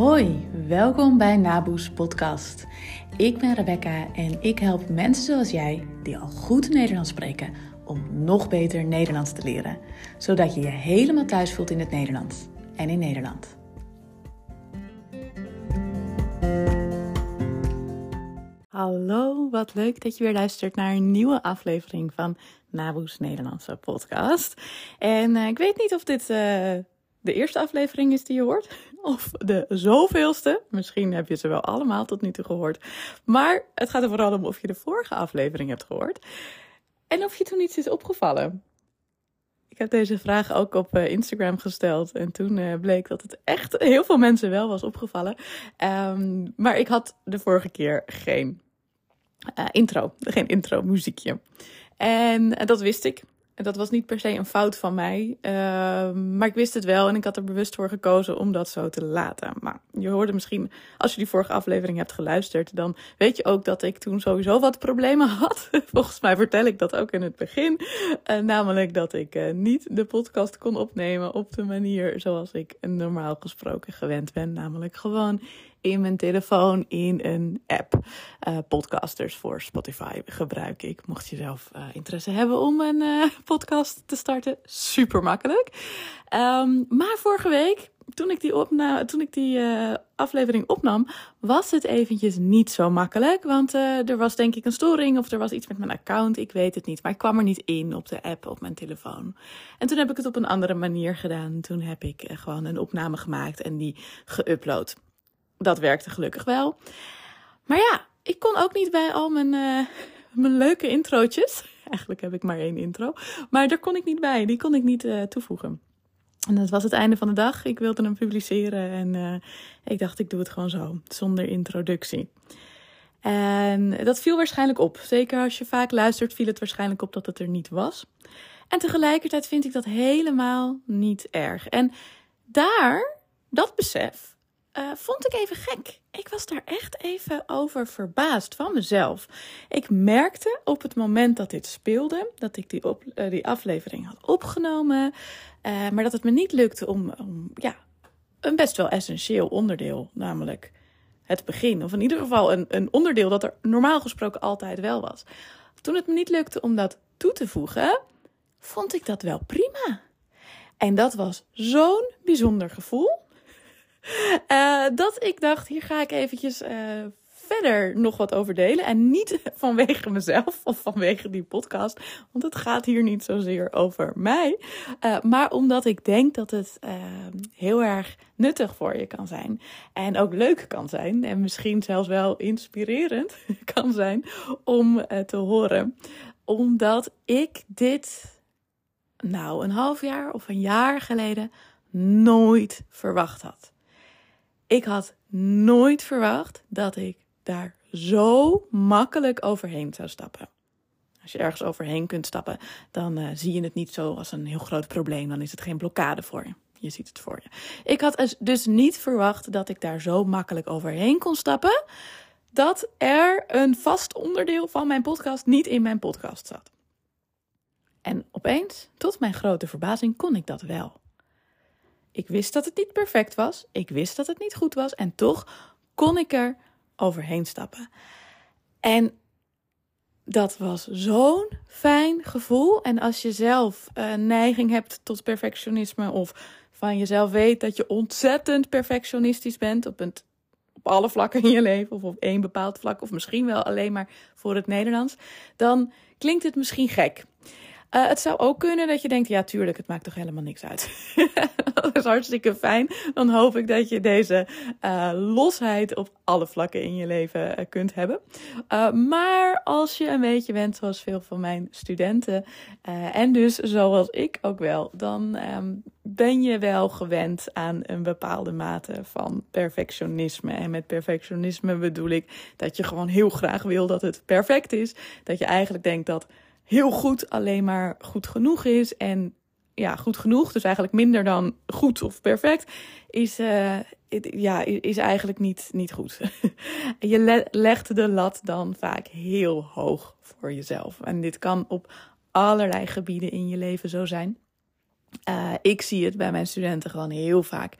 Hoi, welkom bij Naboes Podcast. Ik ben Rebecca en ik help mensen zoals jij, die al goed Nederlands spreken, om nog beter Nederlands te leren. Zodat je je helemaal thuis voelt in het Nederlands en in Nederland. Hallo, wat leuk dat je weer luistert naar een nieuwe aflevering van Naboes Nederlandse podcast. En uh, ik weet niet of dit uh, de eerste aflevering is die je hoort, of de zoveelste. Misschien heb je ze wel allemaal tot nu toe gehoord. Maar het gaat er vooral om of je de vorige aflevering hebt gehoord en of je toen iets is opgevallen. Ik heb deze vraag ook op uh, Instagram gesteld. En toen uh, bleek dat het echt heel veel mensen wel was opgevallen. Um, maar ik had de vorige keer geen uh, intro, geen intro muziekje. En dat wist ik. Dat was niet per se een fout van mij. Uh, maar ik wist het wel en ik had er bewust voor gekozen om dat zo te laten. Maar je hoorde misschien, als je die vorige aflevering hebt geluisterd, dan weet je ook dat ik toen sowieso wat problemen had. Volgens mij vertel ik dat ook in het begin. Uh, namelijk dat ik uh, niet de podcast kon opnemen op de manier zoals ik normaal gesproken gewend ben. Namelijk gewoon in mijn telefoon in een app. Uh, podcasters voor Spotify gebruik ik. Mocht je zelf uh, interesse hebben om een uh, podcast te starten, super makkelijk. Um, maar vorige week, toen ik die, toen ik die aflevering opnam, was het eventjes niet zo makkelijk. Want er was denk ik een storing of er was iets met mijn account. Ik weet het niet. Maar ik kwam er niet in op de app op mijn telefoon. En toen heb ik het op een andere manier gedaan. Toen heb ik gewoon een opname gemaakt en die geüpload dat werkte gelukkig wel. Maar ja, ik kon ook niet bij al mijn, uh, mijn leuke introotjes. Eigenlijk heb ik maar één intro. Maar daar kon ik niet bij. Die kon ik niet uh, toevoegen. En dat was het einde van de dag. Ik wilde hem publiceren. En uh, ik dacht, ik doe het gewoon zo. Zonder introductie. En dat viel waarschijnlijk op. Zeker als je vaak luistert, viel het waarschijnlijk op dat het er niet was. En tegelijkertijd vind ik dat helemaal niet erg. En daar, dat besef, uh, vond ik even gek. Ik was daar echt even over verbaasd van mezelf. Ik merkte op het moment dat dit speelde, dat ik die, op, uh, die aflevering had opgenomen, uh, maar dat het me niet lukte om, om ja, een best wel essentieel onderdeel, namelijk het begin, of in ieder geval een, een onderdeel dat er normaal gesproken altijd wel was. Toen het me niet lukte om dat toe te voegen, vond ik dat wel prima. En dat was zo'n bijzonder gevoel. Uh, dat ik dacht, hier ga ik eventjes uh, verder nog wat over delen. En niet vanwege mezelf of vanwege die podcast. Want het gaat hier niet zozeer over mij. Uh, maar omdat ik denk dat het heel erg nuttig voor je kan zijn. En ook leuk kan zijn. En misschien zelfs wel inspirerend kan zijn om te horen. Omdat ik dit, nou, een half jaar of een jaar geleden nooit verwacht had. Ik had nooit verwacht dat ik daar zo makkelijk overheen zou stappen. Als je ergens overheen kunt stappen, dan uh, zie je het niet zo als een heel groot probleem. Dan is het geen blokkade voor je. Je ziet het voor je. Ik had dus niet verwacht dat ik daar zo makkelijk overheen kon stappen. Dat er een vast onderdeel van mijn podcast niet in mijn podcast zat. En opeens, tot mijn grote verbazing, kon ik dat wel. Ik wist dat het niet perfect was. Ik wist dat het niet goed was. En toch kon ik er overheen stappen. En dat was zo'n fijn gevoel. En als je zelf een neiging hebt tot perfectionisme of van jezelf weet dat je ontzettend perfectionistisch bent op, een, op alle vlakken in je leven of op één bepaald vlak of misschien wel alleen maar voor het Nederlands, dan klinkt het misschien gek. Uh, het zou ook kunnen dat je denkt, ja tuurlijk, het maakt toch helemaal niks uit. dat is hartstikke fijn. Dan hoop ik dat je deze uh, losheid op alle vlakken in je leven uh, kunt hebben. maar als je een beetje bent zoals veel van mijn studenten, en dus zoals ik ook wel, dan um, ben je wel gewend aan een bepaalde mate van perfectionisme. En met perfectionisme bedoel ik dat je gewoon heel graag wil dat het perfect is. Dat je eigenlijk denkt dat heel goed alleen maar goed genoeg is. En ja, goed genoeg, dus eigenlijk minder dan goed of perfect, is, uh, ja, is eigenlijk niet, niet goed. je le legt de lat dan vaak heel hoog voor jezelf. En dit kan op allerlei gebieden in je leven zo zijn. Uh, ik zie het bij mijn studenten gewoon heel vaak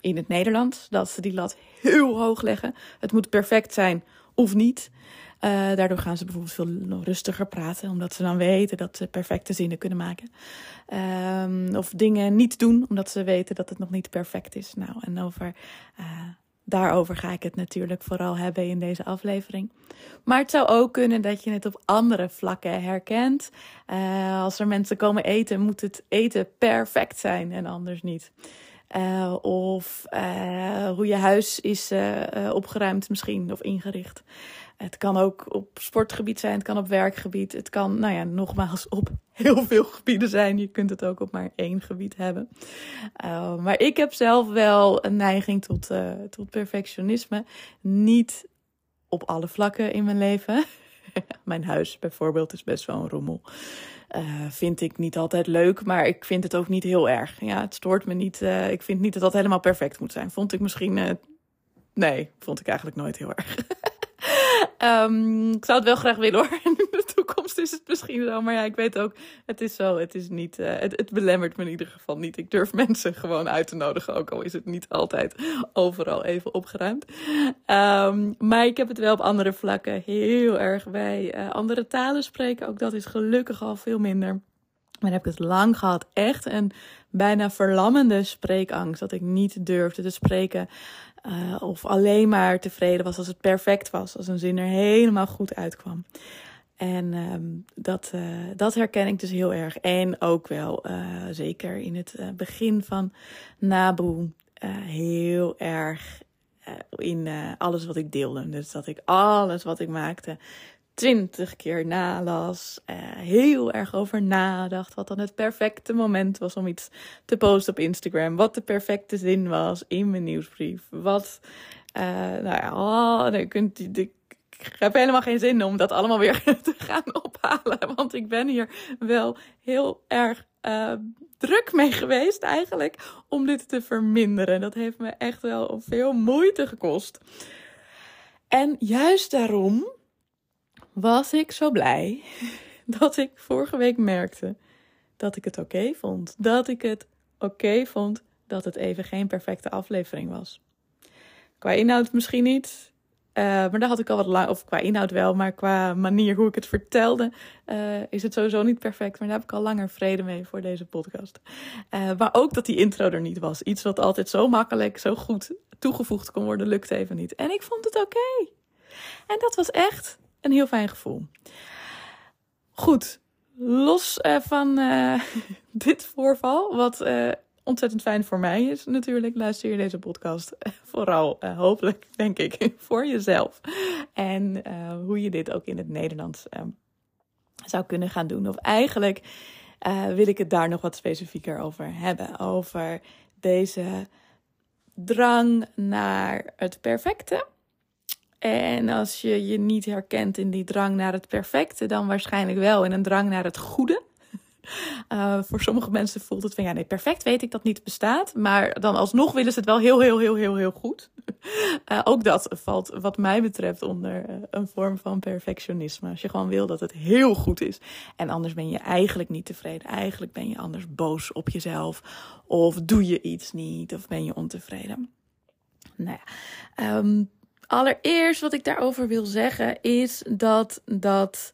in het Nederlands. Dat ze die lat heel hoog leggen. Het moet perfect zijn of niet. Uh, daardoor gaan ze bijvoorbeeld veel rustiger praten, omdat ze dan weten dat ze perfecte zinnen kunnen maken. Um, of dingen niet doen, omdat ze weten dat het nog niet perfect is. Nou, en over, uh, daarover ga ik het natuurlijk vooral hebben in deze aflevering. Maar het zou ook kunnen dat je het op andere vlakken herkent. Uh, als er mensen komen eten, moet het eten perfect zijn en anders niet. Of hoe je huis is opgeruimd misschien of ingericht. Het kan ook op sportgebied zijn, het kan op werkgebied. Het kan, nou ja, nogmaals op heel veel gebieden zijn. Je kunt het ook op maar één gebied hebben. maar ik heb zelf wel een neiging tot, tot perfectionisme. Niet op alle vlakken in mijn leven. mijn huis bijvoorbeeld is best wel een rommel. Uh, vind ik niet altijd leuk, maar ik vind het ook niet heel erg. Ja, het stoort me niet. Ik vind niet dat dat helemaal perfect moet zijn. Vond ik misschien. Nee, vond ik eigenlijk nooit heel erg. um, ik zou het wel graag willen hoor. In de toekomst is het misschien zo. Maar ja, ik weet ook, het is zo. Het is niet. het, het belemmert me in ieder geval niet. Ik durf mensen gewoon uit te nodigen. Ook al is het niet altijd overal even opgeruimd. Um, maar ik heb het wel op andere vlakken heel erg bij andere talen spreken. Ook dat is gelukkig al veel minder. Maar heb ik het lang gehad. Echt een bijna verlammende spreekangst. Dat ik niet durfde te spreken. Uh, of alleen maar tevreden was als het perfect was. Als een zin er helemaal goed uitkwam. En um, dat, uh, dat herken ik dus heel erg. En ook wel, uh, zeker in het begin van Naboe, heel erg in alles wat ik deelde. Dus dat ik alles wat ik maakte twintig keer nalas, uh, heel erg over nadacht. Wat dan het perfecte moment was om iets te posten op Instagram. Wat de perfecte zin was in mijn nieuwsbrief. Wat, uh, nou ja, oh, ik heb helemaal geen zin om dat allemaal weer te gaan ophalen. Want ik ben hier wel heel erg uh, druk mee geweest eigenlijk om dit te verminderen. Dat heeft me echt wel veel moeite gekost. En juist daarom was ik zo blij dat ik vorige week merkte dat ik het oké vond. Dat ik het oké vond dat het even geen perfecte aflevering was. Qua inhoud misschien niet. Uh, maar daar had ik al wat lang, of qua inhoud wel, maar qua manier hoe ik het vertelde, uh, is het sowieso niet perfect. Maar daar heb ik al langer vrede mee voor deze podcast. Uh, maar ook dat die intro er niet was. Iets wat altijd zo makkelijk, zo goed toegevoegd kon worden, lukt even niet. En ik vond het oké. En dat was echt een heel fijn gevoel. Goed, los van uh, dit voorval, wat uh, ontzettend fijn voor mij is natuurlijk, luister je deze podcast vooral hopelijk, denk ik, voor jezelf. En hoe je dit ook in het Nederlands zou kunnen gaan doen. Of eigenlijk wil ik het daar nog wat specifieker over hebben. Over deze drang naar het perfecte en als je je niet herkent in die drang naar het perfecte, dan waarschijnlijk wel in een drang naar het goede. Uh, voor sommige mensen voelt het van ja, nee, perfect weet ik dat niet bestaat. Maar dan alsnog willen ze het wel heel, heel, heel, heel, heel goed. Uh, ook dat valt, wat mij betreft, onder uh, een vorm van perfectionisme. Als je gewoon wil dat het heel goed is. En anders ben je eigenlijk niet tevreden. Eigenlijk ben je anders boos op jezelf. Of doe je iets niet. Of ben je ontevreden. Nou ja. Um, Allereerst wat ik daarover wil zeggen is dat dat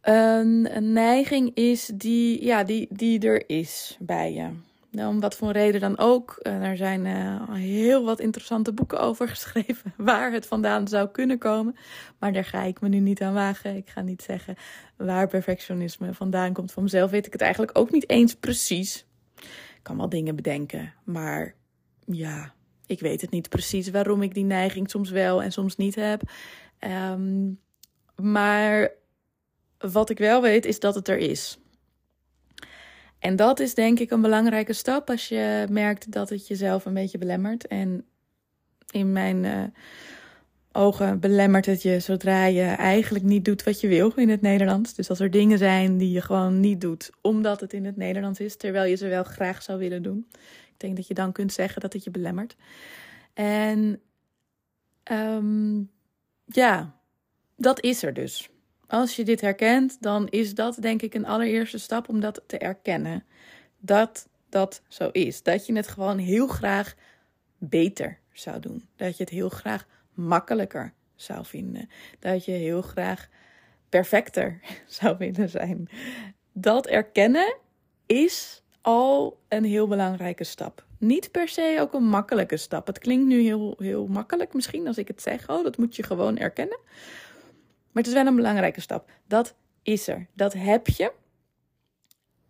een, neiging is die, ja, die, die er is bij je. Nou, om wat voor reden dan ook. Er zijn uh, heel wat interessante boeken over geschreven waar het vandaan zou kunnen komen. Maar daar ga ik me nu niet aan wagen. Ik ga niet zeggen waar perfectionisme vandaan komt. Van mezelf weet ik het eigenlijk ook niet eens precies. Ik kan wel dingen bedenken, maar ja, ik weet het niet precies waarom ik die neiging soms wel en soms niet heb. Um, maar wat ik wel weet is dat het er is. En dat is denk ik een belangrijke stap als je merkt dat het jezelf een beetje belemmert. En in mijn uh, ogen belemmert het je zodra je eigenlijk niet doet wat je wil in het Nederlands. Dus als er dingen zijn die je gewoon niet doet omdat het in het Nederlands is, terwijl je ze wel graag zou willen doen. Ik denk dat je dan kunt zeggen dat het je belemmert. En um, ja, dat is er dus. Als je dit herkent, dan is dat denk ik een allereerste stap om dat te erkennen. Dat dat zo is. Dat je het gewoon heel graag beter zou doen. Dat je het heel graag makkelijker zou vinden. Dat je heel graag perfecter zou willen zijn. Dat erkennen is al een heel belangrijke stap. Niet per se ook een makkelijke stap. Het klinkt nu heel, heel makkelijk misschien als ik het zeg. Oh, dat moet je gewoon erkennen. Maar het is wel een belangrijke stap. Dat is er. Dat heb je.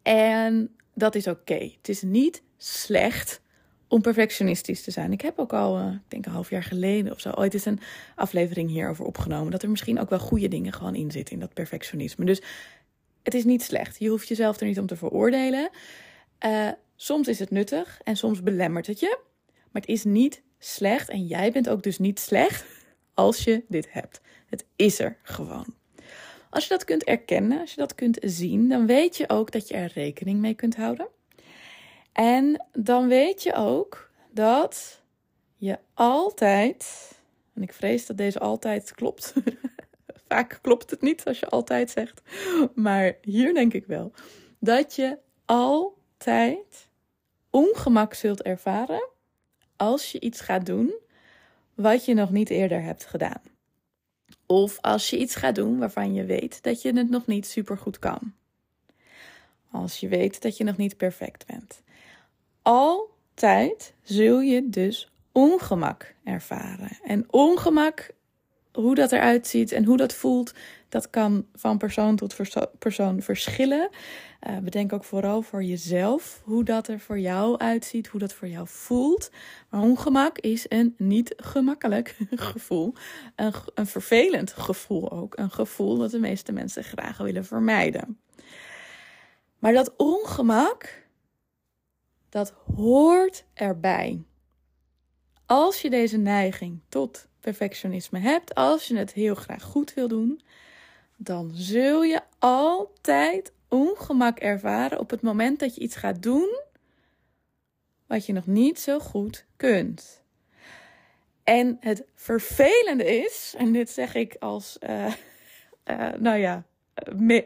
En dat is oké. Het is niet slecht om perfectionistisch te zijn. Ik heb ook al, uh, ik denk een half jaar geleden of zo, ooit eens een aflevering hierover opgenomen. Dat er misschien ook wel goede dingen gewoon in zitten in dat perfectionisme. Dus het is niet slecht. Je hoeft jezelf er niet om te veroordelen. Uh, soms is het nuttig en soms belemmert het je. Maar het is niet slecht en jij bent ook dus niet slecht als je dit hebt. Het is er gewoon. Als je dat kunt erkennen, als je dat kunt zien, dan weet je ook dat je er rekening mee kunt houden. En dan weet je ook dat je altijd, en ik vrees dat deze altijd klopt. Vaak klopt het niet als je altijd zegt, maar hier denk ik wel dat je altijd ongemak zult ervaren als je iets gaat doen wat je nog niet eerder hebt gedaan. Of als je iets gaat doen waarvan je weet dat je het nog niet super goed kan. Als je weet dat je nog niet perfect bent. Altijd zul je dus ongemak ervaren. En ongemak, hoe dat eruit ziet en hoe dat voelt, dat kan van persoon tot persoon verschillen. Uh, bedenk ook vooral voor jezelf hoe dat er voor jou uitziet, hoe dat voor jou voelt. Maar ongemak is een niet gemakkelijk gevoel. Een, een vervelend gevoel ook. Een gevoel dat de meeste mensen graag willen vermijden. Maar dat ongemak, dat hoort erbij. Als je deze neiging tot perfectionisme hebt, als je het heel graag goed wil doen, dan zul je altijd ongemak ervaren op het moment dat je iets gaat doen wat je nog niet zo goed kunt. En het vervelende is, en dit zeg ik als, uh, nou ja,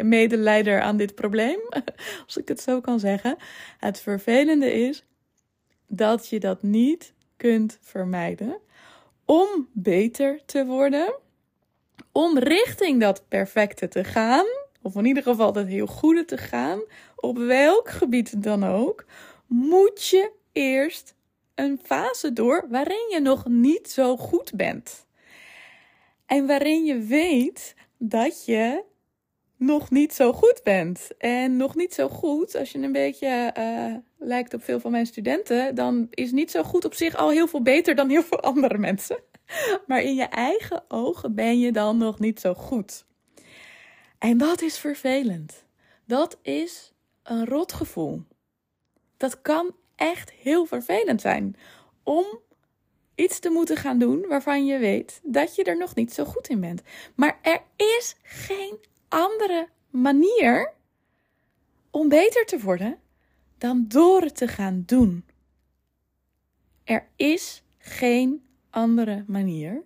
medeleider aan dit probleem, als ik het zo kan zeggen. Het vervelende is dat je dat niet kunt vermijden om beter te worden, om richting dat perfecte te gaan of in ieder geval het heel goede te gaan, op welk gebied dan ook, moet je eerst een fase door waarin je nog niet zo goed bent. En waarin je weet dat je nog niet zo goed bent. En nog niet zo goed, als je een beetje uh, lijkt op veel van mijn studenten, dan is niet zo goed op zich al heel veel beter dan heel veel andere mensen. Maar in je eigen ogen ben je dan nog niet zo goed. En dat is vervelend. Dat is een rotgevoel. Dat kan echt heel vervelend zijn om iets te moeten gaan doen waarvan je weet dat je er nog niet zo goed in bent. Maar er is geen andere manier om beter te worden dan door het te gaan doen. Er is geen andere manier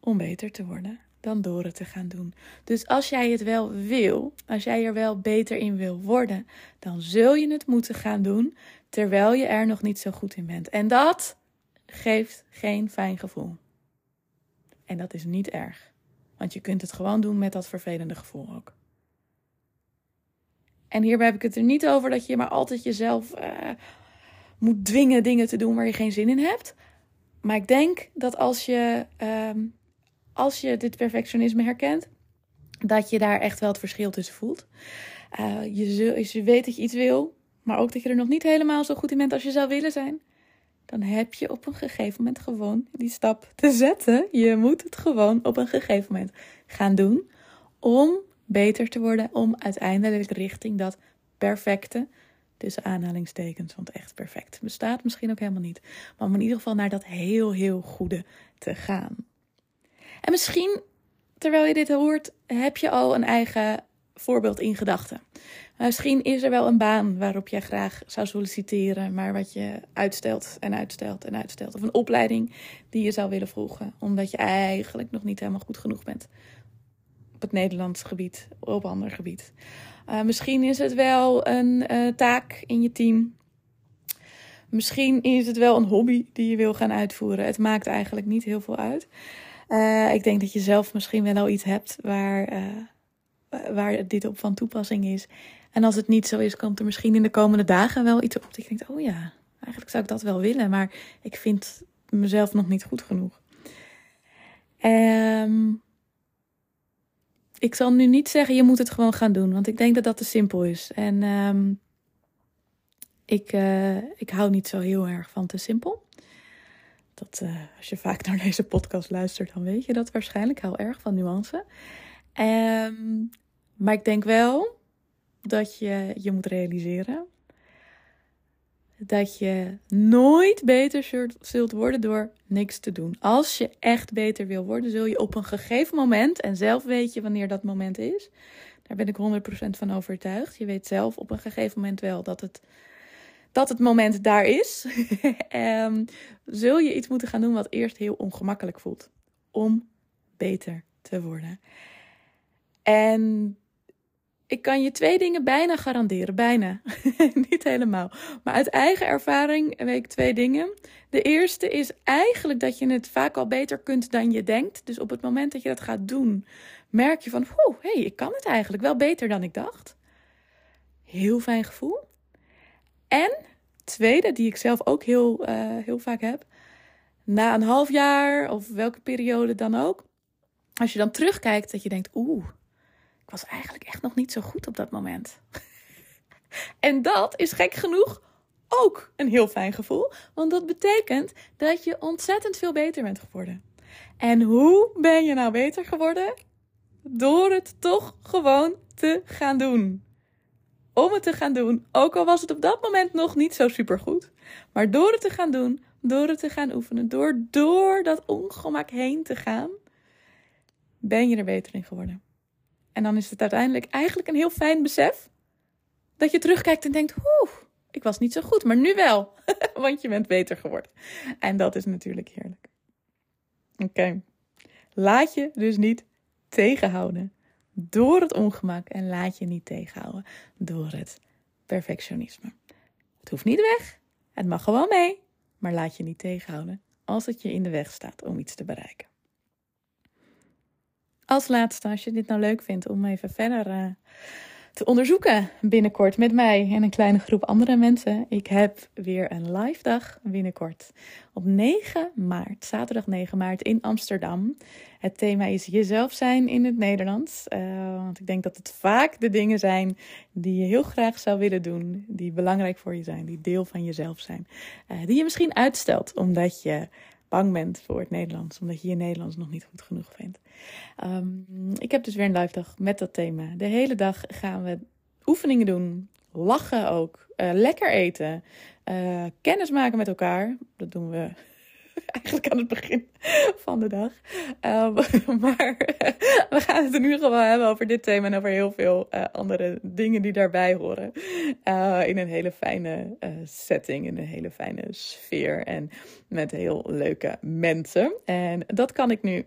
om beter te worden dan door het te gaan doen. Dus als jij het wel wil, als jij er wel beter in wil worden, dan zul je het moeten gaan doen terwijl je er nog niet zo goed in bent. En dat geeft geen fijn gevoel. En dat is niet erg, want je kunt het gewoon doen met dat vervelende gevoel ook. En hierbij heb ik het er niet over dat je maar altijd jezelf uh, moet dwingen dingen te doen waar je geen zin in hebt. Maar ik denk dat als je uh, als je dit perfectionisme herkent, dat je daar echt wel het verschil tussen voelt. Uh, je, je weet dat je iets wil, maar ook dat je er nog niet helemaal zo goed in bent als je zou willen zijn. Dan heb je op een gegeven moment gewoon die stap te zetten. Je moet het gewoon op een gegeven moment gaan doen om beter te worden, om uiteindelijk richting dat perfecte, tussen aanhalingstekens, want echt perfect bestaat misschien ook helemaal niet, maar om in ieder geval naar dat heel, heel goede te gaan. En misschien, terwijl je dit hoort, heb je al een eigen voorbeeld in gedachten. Misschien is er wel een baan waarop jij graag zou solliciteren, maar wat je uitstelt en uitstelt en uitstelt. Of een opleiding die je zou willen volgen, omdat je eigenlijk nog niet helemaal goed genoeg bent. Op het Nederlands gebied, op ander gebied. Uh, misschien is het wel een uh, taak in je team Misschien is het wel een hobby die je wil gaan uitvoeren. Het maakt eigenlijk niet heel veel uit. Ik denk dat je zelf misschien wel al iets hebt waar, waar dit op van toepassing is. En als het niet zo is, komt er misschien in de komende dagen wel iets op. Dat je denkt, oh ja, eigenlijk zou ik dat wel willen. Maar ik vind mezelf nog niet goed genoeg. Um, ik zal nu niet zeggen, je moet het gewoon gaan doen. Want ik denk dat dat te simpel is. En um, ik, uh, ik hou niet zo heel erg van te simpel. Dat, uh, als je vaak naar deze podcast luistert, dan weet je dat waarschijnlijk. Ik hou erg van nuance. Um, maar ik denk wel dat je je moet realiseren dat je nooit beter zult worden door niks te doen. Als je echt beter wil worden, zul je op een gegeven moment, en zelf weet je wanneer dat moment is, daar ben ik 100% van overtuigd. Je weet zelf op een gegeven moment wel dat het, dat het moment daar is. um, zul je iets moeten gaan doen wat eerst heel ongemakkelijk voelt. Om beter te worden. En ik kan je twee dingen bijna garanderen. Bijna. Niet helemaal. Maar uit eigen ervaring weet ik twee dingen. De eerste is eigenlijk dat je het vaak al beter kunt dan je denkt. Dus op het moment dat je dat gaat doen, merk je van, hé, hey, ik kan het eigenlijk wel beter dan ik dacht. Heel fijn gevoel. En tweede, die ik zelf ook heel, uh, heel vaak heb. Na een half jaar of welke periode dan ook. Als je dan terugkijkt, dat je denkt, oeh was eigenlijk echt nog niet zo goed op dat moment. en dat is gek genoeg ook een heel fijn gevoel, want dat betekent dat je ontzettend veel beter bent geworden. En hoe ben je nou beter geworden? Door het toch gewoon te gaan doen. Om het te gaan doen, ook al was het op dat moment nog niet zo supergoed. Maar door het te gaan doen, door het te gaan oefenen, door door dat ongemak heen te gaan, ben je er beter in geworden. En dan is het uiteindelijk eigenlijk een heel fijn besef. Dat je terugkijkt en denkt, oeh, ik was niet zo goed, maar nu wel. Want je bent beter geworden. En dat is natuurlijk heerlijk. Oké. Laat je dus niet tegenhouden door het ongemak en laat je niet tegenhouden door het perfectionisme. Het hoeft niet weg, het mag gewoon mee, maar laat je niet tegenhouden als het je in de weg staat om iets te bereiken. Als laatste, als je dit nou leuk vindt om even verder uh, te onderzoeken binnenkort met mij en een kleine groep andere mensen. Ik heb weer een live dag binnenkort op 9 maart, zaterdag 9 maart in Amsterdam. Het thema is jezelf zijn in het Nederlands. Uh, want ik denk dat het vaak de dingen zijn die je heel graag zou willen doen, die belangrijk voor je zijn, die deel van jezelf zijn. Uh, die je misschien uitstelt omdat je bang bent voor het Nederlands, omdat je je Nederlands nog niet goed genoeg vindt. Um, ik heb dus weer een live dag met dat thema. De hele dag gaan we oefeningen doen, lachen ook, uh, lekker eten, uh, kennis maken met elkaar. Dat doen we eigenlijk aan het begin van de dag. Um, maar we gaan het in ieder geval hebben over dit thema en over heel veel uh, andere dingen die daarbij horen. Uh, in een hele fijne uh, setting, in een hele fijne sfeer en met heel leuke mensen. En dat kan ik nu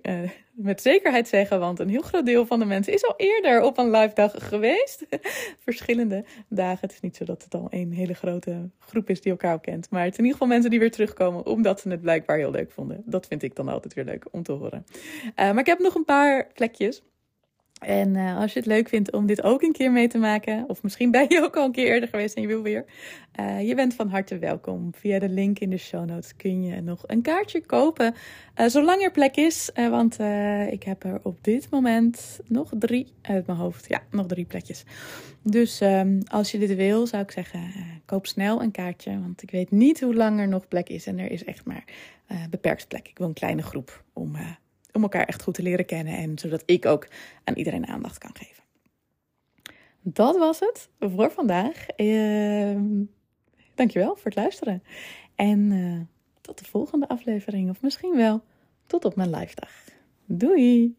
met zekerheid zeggen, want een heel groot deel van de mensen is al eerder op een live dag geweest. Verschillende dagen. Het is niet zo dat het al een hele grote groep is die elkaar kent. Maar het zijn in ieder geval mensen die weer terugkomen omdat ze het blijkbaar heel leuk vonden. Dat vind ik dan altijd weer leuk om te horen. Uh, maar ik heb nog een paar plekjes. En uh, als je het leuk vindt om dit ook een keer mee te maken, of misschien ben je ook al een keer eerder geweest en je wil weer, uh, je bent van harte welkom. Via de link in de show notes kun je nog een kaartje kopen, uh, zolang er plek is. want ik heb er op dit moment nog drie uit mijn hoofd. Ja, nog drie plekjes. Dus um, als je dit wil, zou ik zeggen, koop snel een kaartje, want ik weet niet hoe lang er nog plek is en er is echt maar beperkt plek. Ik wil een kleine groep om om elkaar echt goed te leren kennen en zodat ik ook aan iedereen aandacht kan geven. Dat was het voor vandaag. Uh, dankjewel voor het luisteren. En uh, tot de volgende aflevering, of misschien wel tot op mijn live dag. Doei!